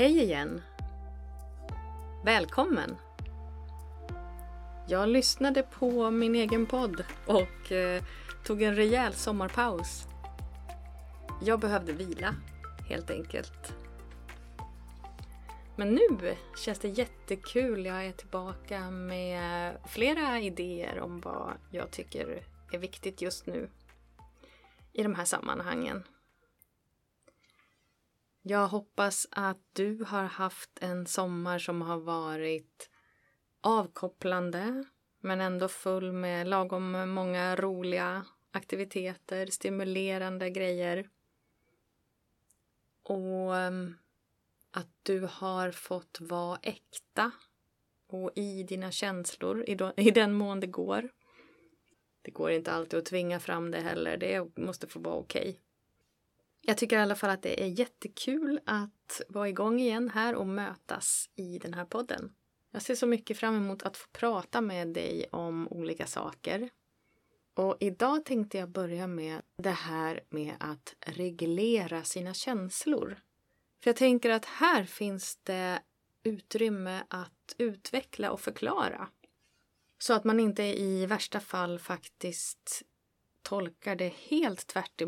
Hej igen! Välkommen! Jag lyssnade på min egen podd och eh, tog en rejäl sommarpaus. Jag behövde vila, helt enkelt. Men nu känns det jättekul. Jag är tillbaka med flera idéer om vad jag tycker är viktigt just nu i de här sammanhangen. Jag hoppas att du har haft en sommar som har varit avkopplande men ändå full med lagom många roliga aktiviteter, stimulerande grejer. Och ehm, att du har fått vara äkta och i dina känslor i den mån det går. Det går inte alltid att tvinga fram det heller, det måste få vara okej. Okay. Jag tycker i alla fall att det är jättekul att vara igång igen här och mötas i den här podden. Jag ser så mycket fram emot att få prata med dig om olika saker. Och idag tänkte jag börja med det här med att reglera sina känslor. För jag tänker att här finns det utrymme att utveckla och förklara. Så att man inte i värsta fall faktiskt tolkar det helt tvärt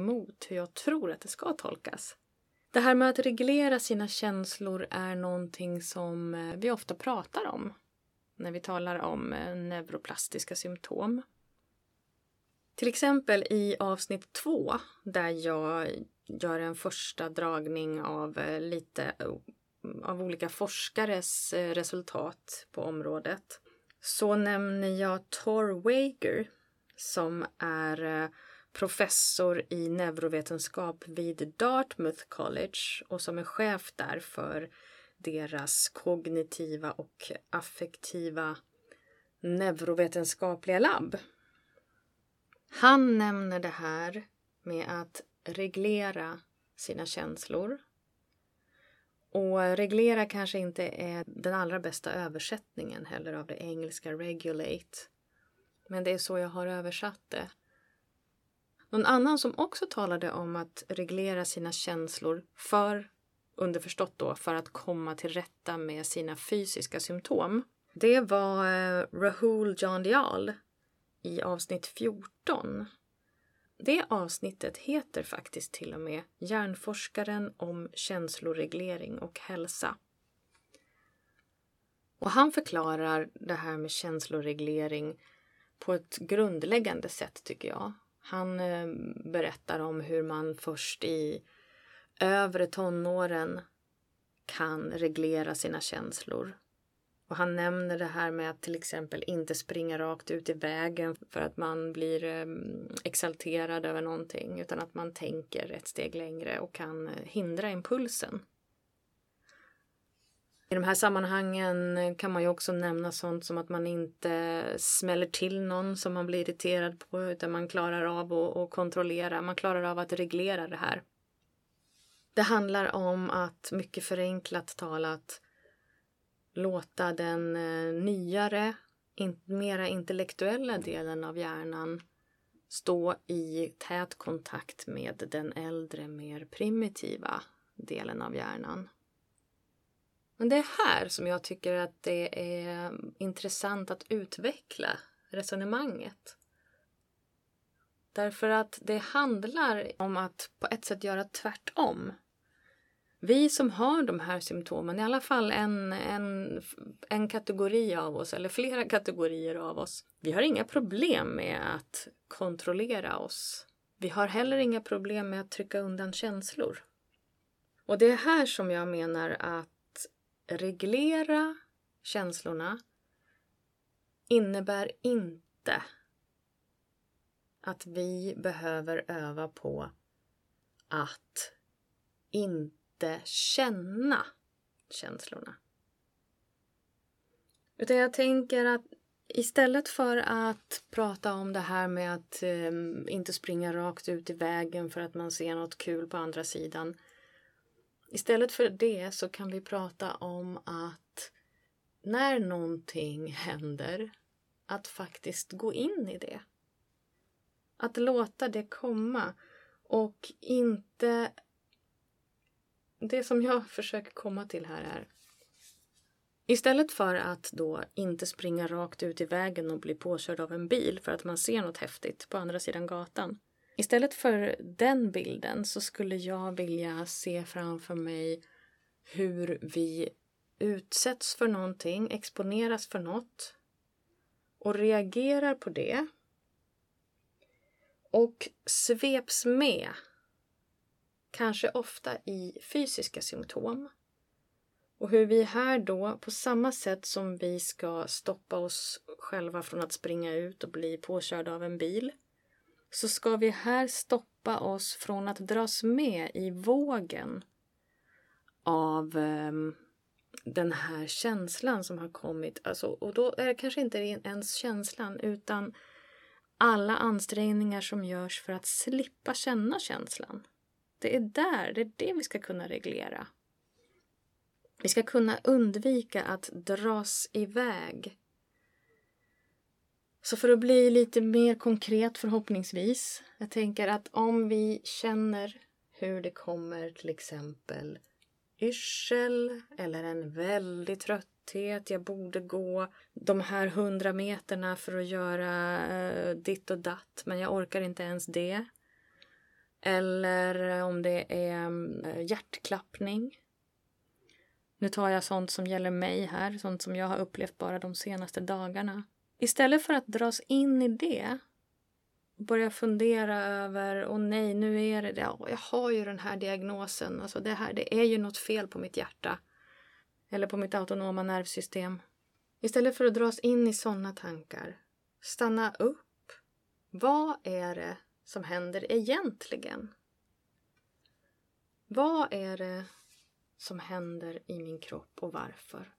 hur jag tror att det ska tolkas. Det här med att reglera sina känslor är någonting som eh, vi ofta pratar om när vi talar om eh, neuroplastiska symptom. Till exempel i avsnitt två där jag gör en första dragning av eh, lite av olika forskares resultat på området så nämner jag Tor Wager som är eh, professor i neurovetenskap vid Dartmouth College och som är chef där för deras kognitiva och affektiva neurovetenskapliga labb. Han nämner det här med att reglera sina känslor. Och reglera kanske inte är den allra bästa översättningen heller av det engelska regulate. Men det är så jag har översatt det. Någon annan som också talade om att reglera sina känslor för, underförstått då, för att komma till rätta med sina fysiska symptom. Det var eh, Rahul Jandial i avsnitt 14. Det avsnittet heter faktiskt till och med Hjärnforskaren om känsloreglering och hälsa. Och han förklarar det här med känsloreglering på ett grundläggande sätt tycker jag. Han eh, berättar om hur man först i övre tonåren kan reglera sina känslor. Och han nämner det här med att till exempel inte springa rakt ut i vägen för att man blir eh, exalterad över någonting utan att man tänker ett steg längre och kan eh, hindra impulsen. I de här sammanhangen eh, kan man ju också nämna sånt som att man inte smäller till någon som man blir irriterad på utan man klarar av att kontrollera, man klarar av att reglera det här. Det handlar om att, mycket förenklat talat, låta den eh, nyare, in, mera intellektuella delen av hjärnan stå i tät kontakt med den äldre, mer primitiva delen av hjärnan. Men det är här som jag tycker att det är intressant att utveckla resonemanget. Därför att det handlar om att på ett sätt göra tvärtom. Vi som har de här symptomen, i alla fall en, en, en kategori av oss eller flera kategorier av oss, vi har inga problem med att kontrollera oss. Vi har heller inga problem med att trycka undan känslor. Och det är här som jag menar att reglera känslorna innebär inte att vi behöver öva på att inte känna känslorna. Utan jag tänker att istället för att prata om det här med att eh, inte springa rakt ut i vägen för att man ser något kul på andra sidan Istället för det så kan vi prata om att när någonting händer, att faktiskt gå in i det. Att låta det komma och inte det som jag försöker komma till här är Istället för att då inte springa rakt ut i vägen och bli påkörd av en bil för att man ser något häftigt på andra sidan gatan. Istället för den bilden så skulle jag vilja se framför mig hur vi utsätts för någonting, exponeras för något och reagerar på det och sveps med, kanske ofta i fysiska symptom. Och hur vi här då, på samma sätt som vi ska stoppa oss själva från att springa ut och bli påkörda av en bil, så ska vi här stoppa oss från att dras med i vågen av um, den här känslan som har kommit. Alltså, och då är det kanske inte ens känslan utan alla ansträngningar som görs för att slippa känna känslan. Det är där, det är det vi ska kunna reglera. Vi ska kunna undvika att dras iväg. Så för att bli lite mer konkret förhoppningsvis. Jag tänker att om vi känner hur det kommer till exempel yrsel eller en väldig trötthet. Jag borde gå de här hundra meterna för att göra eh, ditt och datt men jag orkar inte ens det. Eller om det är mm, hjärtklappning. Nu tar jag sånt som gäller mig här, sånt som jag har upplevt bara de senaste dagarna. Istället för att dras in i det börja fundera över, och nej, nu är det, ja, jag har ju den här diagnosen, alltså det här, det är ju något fel på mitt hjärta. Eller på mitt autonoma nervsystem. Istället för att dras in i sådana tankar, stanna upp. Vad är det som händer egentligen? Vad är det som händer i min kropp och varför?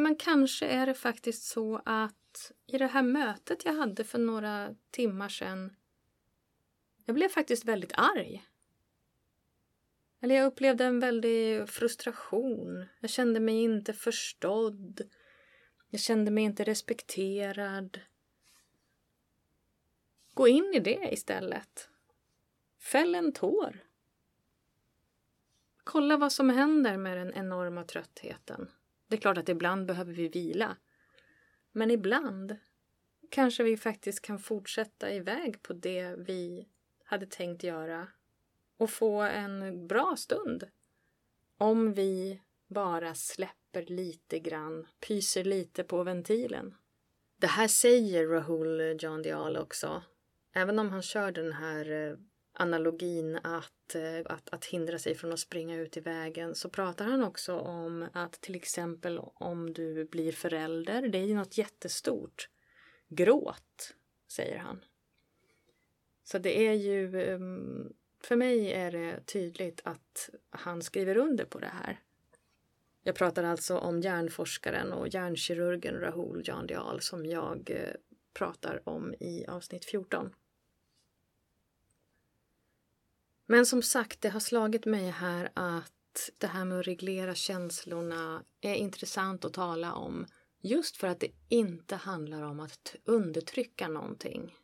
Ja, men kanske är det faktiskt så att i det här mötet jag hade för några timmar sedan jag blev faktiskt väldigt arg. Eller jag upplevde en väldig frustration. Jag kände mig inte förstådd. Jag kände mig inte respekterad. Gå in i det istället. Fäll en tår. Kolla vad som händer med den enorma tröttheten. Det är klart att ibland behöver vi vila. Men ibland kanske vi faktiskt kan fortsätta iväg på det vi hade tänkt göra och få en bra stund. Om vi bara släpper lite grann, pyser lite på ventilen. Det här säger Rahul John Dial också. Även om han kör den här eh, analogin att, eh, att, att hindra sig från att springa ut i vägen så pratar han också om att till exempel om du blir förälder, det är ju något jättestort. Gråt, säger han. Så det är ju, ehm, för mig är det tydligt att han skriver under på det här. Jag pratar alltså om hjärnforskaren och hjärnkirurgen Rahul Jandial som jag eh, pratar om i avsnitt 14. Men som sagt, det har slagit mig här att det här med att reglera känslorna är intressant att tala om just för att det inte handlar om att undertrycka någonting.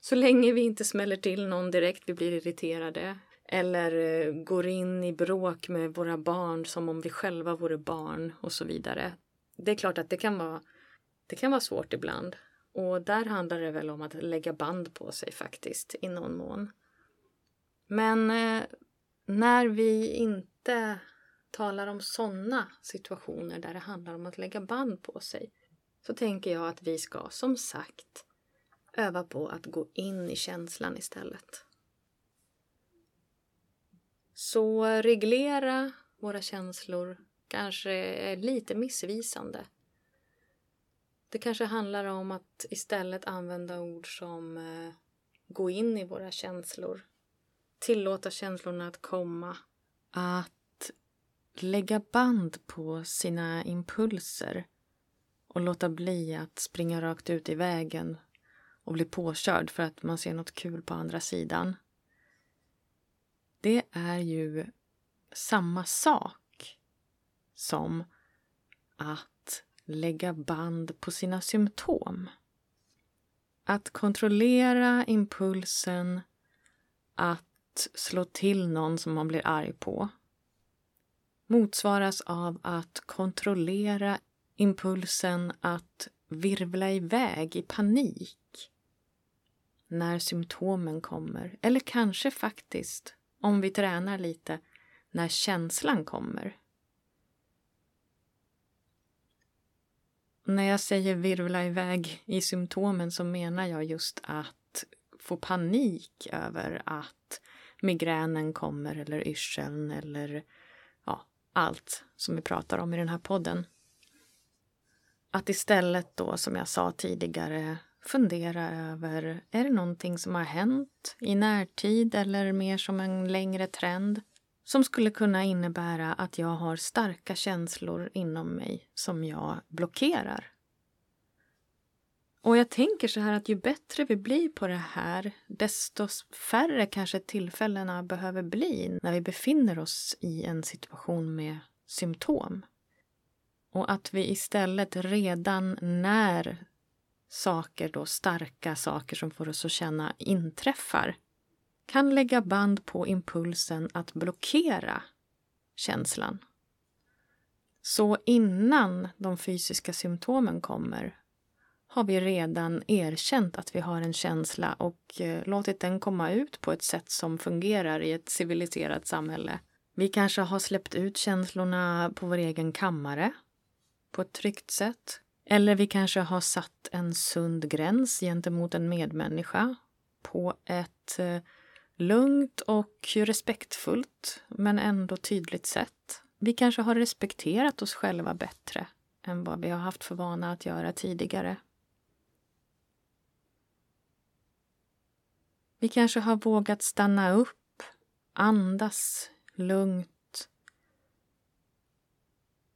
Så länge vi inte smäller till någon direkt vi blir irriterade eller eh, går in i bråk med våra barn som om vi själva vore barn och så vidare. Det är klart att det kan vara, det kan vara svårt ibland. Och där handlar det väl om att lägga band på sig faktiskt i någon mån. Men eh, när vi inte talar om sådana situationer där det handlar om att lägga band på sig så tänker jag att vi ska som sagt öva på att gå in i känslan istället. Så reglera våra känslor kanske är lite missvisande. Det kanske handlar om att istället använda ord som eh, gå in i våra känslor tillåta känslorna att komma. Att lägga band på sina impulser och låta bli att springa rakt ut i vägen och bli påkörd för att man ser något kul på andra sidan. Det är ju samma sak som att lägga band på sina symptom. Att kontrollera impulsen att att slå till någon som man blir arg på motsvaras av att kontrollera impulsen att virvla iväg i panik när symptomen kommer. Eller kanske faktiskt, om vi tränar lite, när känslan kommer. När jag säger virvla iväg i symptomen så menar jag just att få panik över att migränen kommer eller yrseln eller ja, allt som vi pratar om i den här podden. Att istället då, som jag sa tidigare, fundera över är det någonting som har hänt i närtid eller mer som en längre trend som skulle kunna innebära att jag har starka känslor inom mig som jag blockerar. Och jag tänker så här att ju bättre vi blir på det här desto färre kanske tillfällena behöver bli när vi befinner oss i en situation med symptom. Och att vi istället redan när saker, då starka saker som får oss att känna inträffar kan lägga band på impulsen att blockera känslan. Så innan de fysiska symptomen kommer har vi redan erkänt att vi har en känsla och eh, låtit den komma ut på ett sätt som fungerar i ett civiliserat samhälle. Vi kanske har släppt ut känslorna på vår egen kammare på ett tryggt sätt. Eller vi kanske har satt en sund gräns gentemot en medmänniska på ett eh, lugnt och respektfullt men ändå tydligt sätt. Vi kanske har respekterat oss själva bättre än vad vi har haft för vana att göra tidigare. Vi kanske har vågat stanna upp, andas lugnt.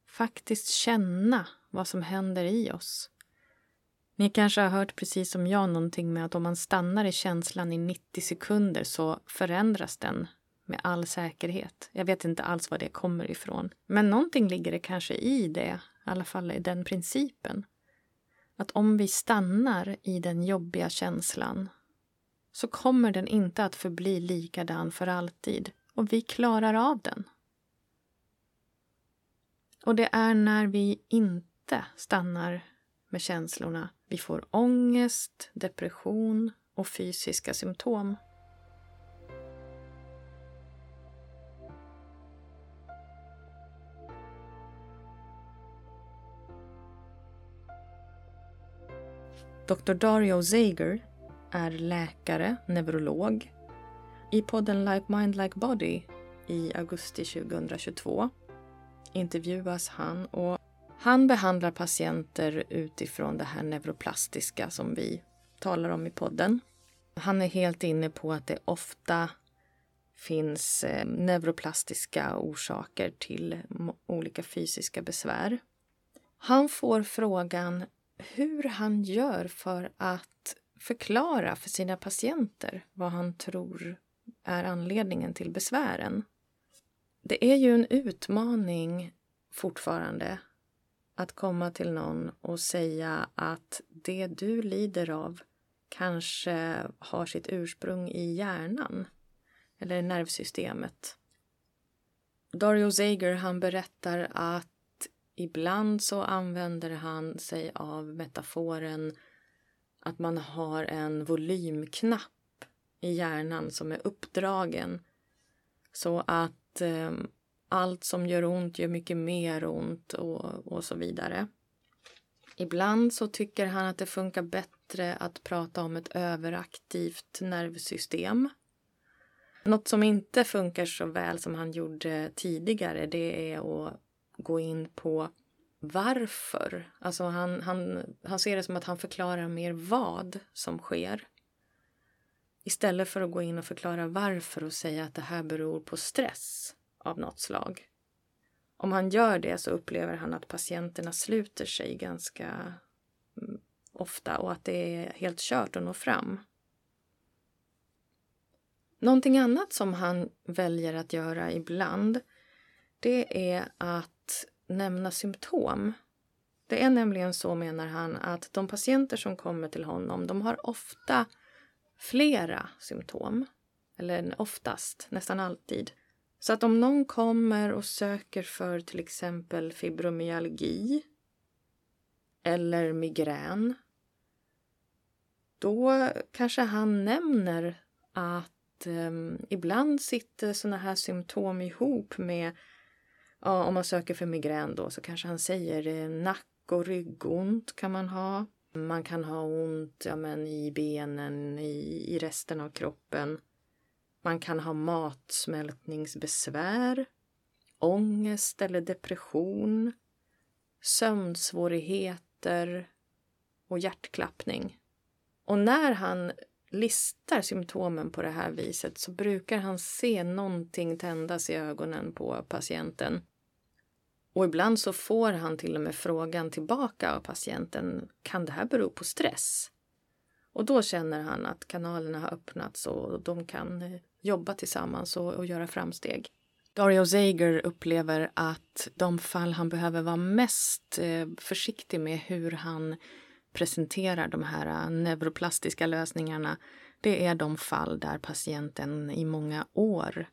Faktiskt känna vad som händer i oss. Ni kanske har hört precis som jag någonting med att om man stannar i känslan i 90 sekunder så förändras den med all säkerhet. Jag vet inte alls var det kommer ifrån. Men någonting ligger det kanske i det, i alla fall i den principen. Att om vi stannar i den jobbiga känslan så kommer den inte att förbli likadan för alltid och vi klarar av den. Och det är när vi inte stannar med känslorna vi får ångest, depression och fysiska symptom. Dr. Dario Zager är läkare, neurolog. I podden Like Mind Like Body i augusti 2022 intervjuas han och han behandlar patienter utifrån det här neuroplastiska som vi talar om i podden. Han är helt inne på att det ofta finns eh, neuroplastiska orsaker till olika fysiska besvär. Han får frågan hur han gör för att förklara för sina patienter vad han tror är anledningen till besvären. Det är ju en utmaning fortfarande att komma till någon och säga att det du lider av kanske har sitt ursprung i hjärnan eller nervsystemet. Dario Zager han berättar att ibland så använder han sig av metaforen att man har en volymknapp i hjärnan som är uppdragen så att eh, allt som gör ont gör mycket mer ont och, och så vidare. Ibland så tycker han att det funkar bättre att prata om ett överaktivt nervsystem. Något som inte funkar så väl som han gjorde tidigare det är att gå in på varför. Alltså han, han, han ser det som att han förklarar mer vad som sker. Istället för att gå in och förklara varför och säga att det här beror på stress av något slag. Om han gör det så upplever han att patienterna sluter sig ganska mm, ofta och att det är helt kört att nå fram. Någonting annat som han väljer att göra ibland det är att nämna symptom. Det är nämligen så, menar han, att de patienter som kommer till honom de har ofta flera symptom Eller oftast, nästan alltid. Så att om någon kommer och söker för till exempel fibromyalgi eller migrän då kanske han nämner att eh, ibland sitter såna här symptom ihop med ja, om man söker för migrän då så kanske han säger eh, nack och ryggont kan man ha. Man kan ha ont ja, men i benen, i, i resten av kroppen. Man kan ha matsmältningsbesvär, ångest eller depression, sömnsvårigheter och hjärtklappning. Och när han listar symptomen på det här viset så brukar han se någonting tändas i ögonen på patienten. Och ibland så får han till och med frågan tillbaka av patienten, kan det här bero på stress? Och då känner han att kanalerna har öppnats och de kan eh, jobba tillsammans och, och göra framsteg. Dario Zager upplever att de fall han behöver vara mest eh, försiktig med hur han presenterar de här eh, neuroplastiska lösningarna det är de fall där patienten i många år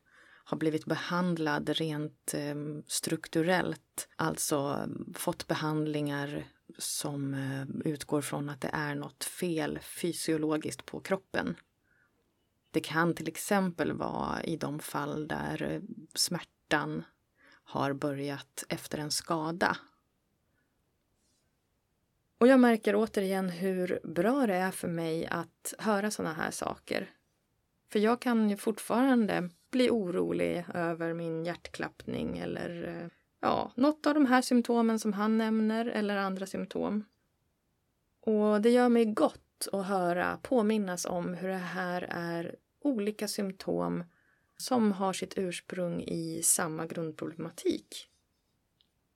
har blivit behandlad rent ehm, strukturellt, alltså fått behandlingar som eh, utgår från att det är något fel fysiologiskt på kroppen. Det kan till exempel vara i de fall där eh, smärtan har börjat efter en skada och jag märker återigen hur bra det är för mig att höra sådana här saker. För jag kan ju fortfarande bli orolig över min hjärtklappning eller eh, ja, något av de här symptomen som han nämner eller andra symptom. Och det gör mig gott att höra påminnas om hur det här är olika symptom som har sitt ursprung i samma grundproblematik.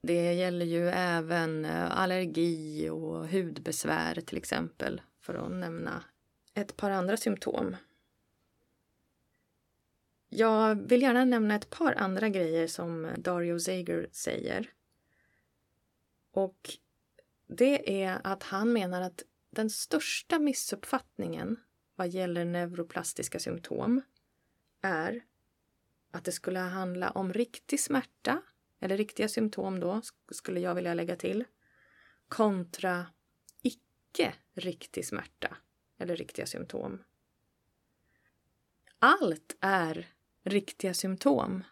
Det gäller ju även eh, allergi och hudbesvär till exempel, för att nämna ett par andra symptom. Jag vill gärna nämna ett par andra grejer som Dario Zager säger. Och det är att han menar att den största missuppfattningen vad gäller neuroplastiska symptom är att det skulle handla om riktig smärta eller riktiga symptom då, skulle jag vilja lägga till, kontra icke riktig smärta eller riktiga symptom. Allt är riktiga symptom.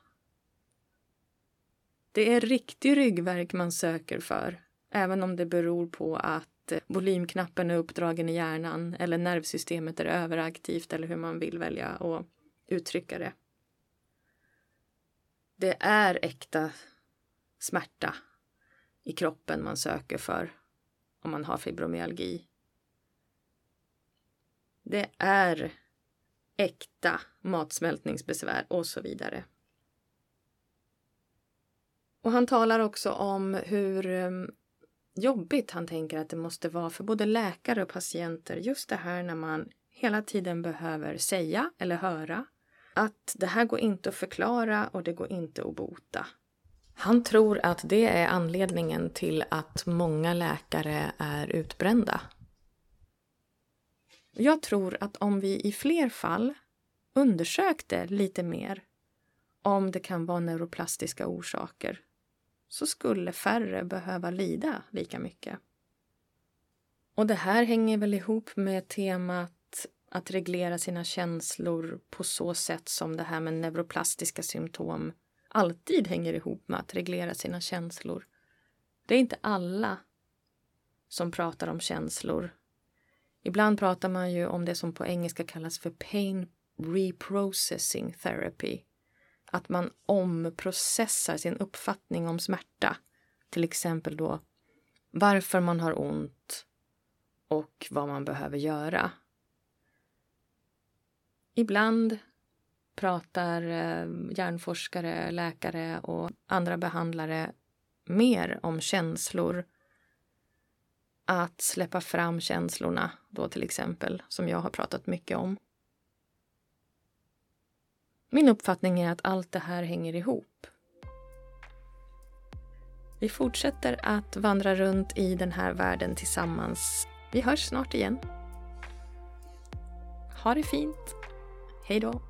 Det är riktig ryggverk man söker för, även om det beror på att eh, volymknappen är uppdragen i hjärnan eller nervsystemet är överaktivt eller hur man vill välja att uttrycka det. Det är äkta smärta i kroppen man söker för om man har fibromyalgi. Det är äkta matsmältningsbesvär och så vidare. Och han talar också om hur ehm, jobbigt han tänker att det måste vara för både läkare och patienter just det här när man hela tiden behöver säga eller höra att det här går inte att förklara och det går inte att bota. Han tror att det är anledningen till att många läkare är utbrända. Jag tror att om vi i fler fall undersökte lite mer om det kan vara neuroplastiska orsaker så skulle färre behöva lida lika mycket. Och det här hänger väl ihop med temat att reglera sina känslor på så sätt som det här med neuroplastiska symptom alltid hänger ihop med att reglera sina känslor. Det är inte alla som pratar om känslor. Ibland pratar man ju om det som på engelska kallas för pain reprocessing therapy. Att man omprocessar sin uppfattning om smärta. Till exempel då varför man har ont och vad man behöver göra. Ibland pratar eh, hjärnforskare, läkare och andra behandlare mer om känslor. Att släppa fram känslorna, då till exempel, som jag har pratat mycket om. Min uppfattning är att allt det här hänger ihop. Vi fortsätter att vandra runt i den här världen tillsammans. Vi hörs snart igen. Ha det fint. Hej då.